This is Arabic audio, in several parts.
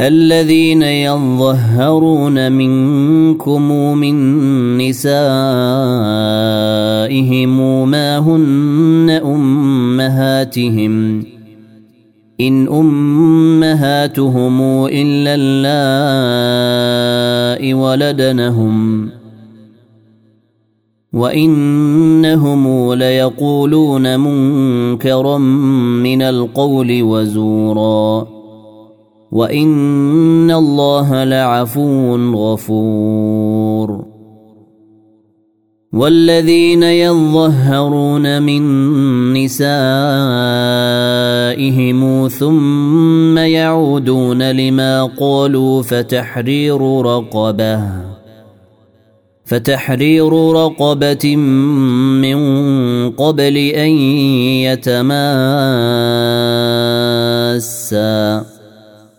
الذين يظهرون منكم من نسائهم ما هن أمهاتهم. إن أمهاتهم إلا اللائي ولدنهم. وإنهم ليقولون منكرا من القول وزورا. وان الله لعفو غفور. والذين يظهرون من نسائهم ثم يعودون لما قالوا فتحرير رقبه فتحرير رقبه من قبل ان يتماسا.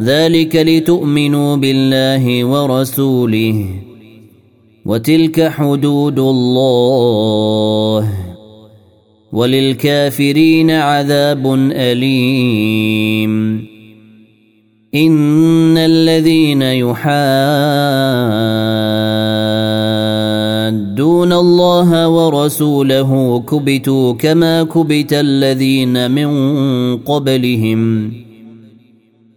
ذلك لتؤمنوا بالله ورسوله وتلك حدود الله وللكافرين عذاب أليم. إن الذين يحادون الله ورسوله كبتوا كما كبت الذين من قبلهم.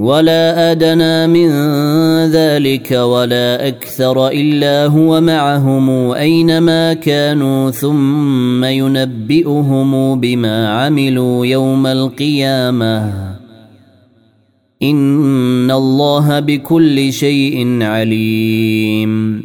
ولا ادنى من ذلك ولا أكثر الا هو معهم اينما كانوا ثم ينبئهم بما عملوا يوم القيامه ان الله بكل شيء عليم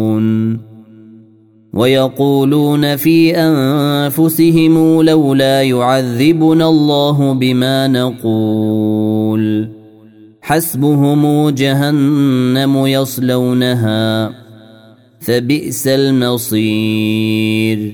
ويقولون في أنفسهم لولا يعذبنا الله بما نقول حسبهم جهنم يصلونها فبئس المصير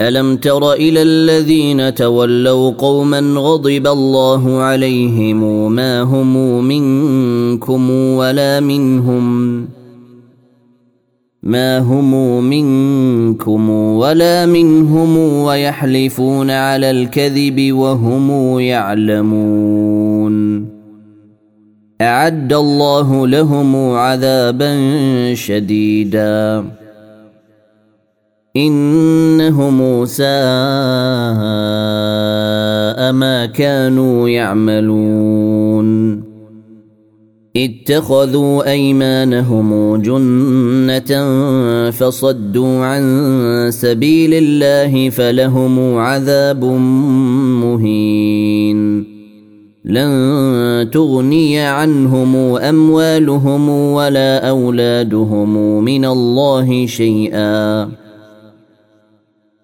ألم تر إلى الذين تولوا قوما غضب الله عليهم ما هم منكم ولا منهم ما هم منكم ولا منهم ويحلفون على الكذب وهم يعلمون أعد الله لهم عذابا شديدا إنهم ساء ما كانوا يعملون. اتخذوا أيمانهم جنة فصدوا عن سبيل الله فلهم عذاب مهين. لن تغني عنهم أموالهم ولا أولادهم من الله شيئا.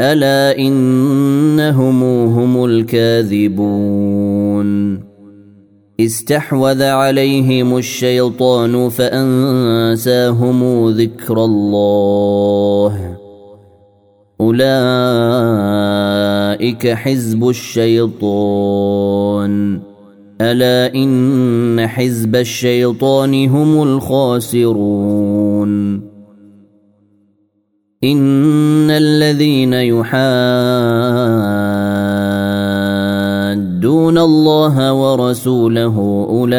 ألا إنهم هم الكاذبون؟ استحوذ عليهم الشيطان فأنساهم ذكر الله. أولئك حزب الشيطان. ألا إن حزب الشيطان هم الخاسرون؟ ان الذين يحادون الله ورسوله اولئك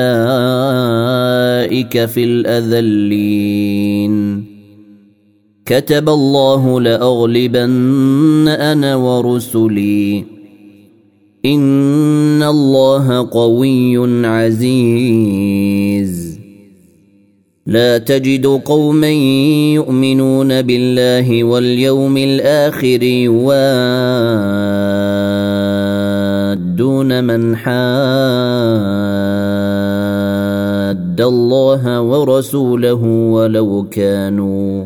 في الاذلين كتب الله لاغلبن أنا ورسلي ان الله قوي عزيز لا تجد قوما يؤمنون بالله واليوم الآخر يوادون من حاد الله ورسوله ولو كانوا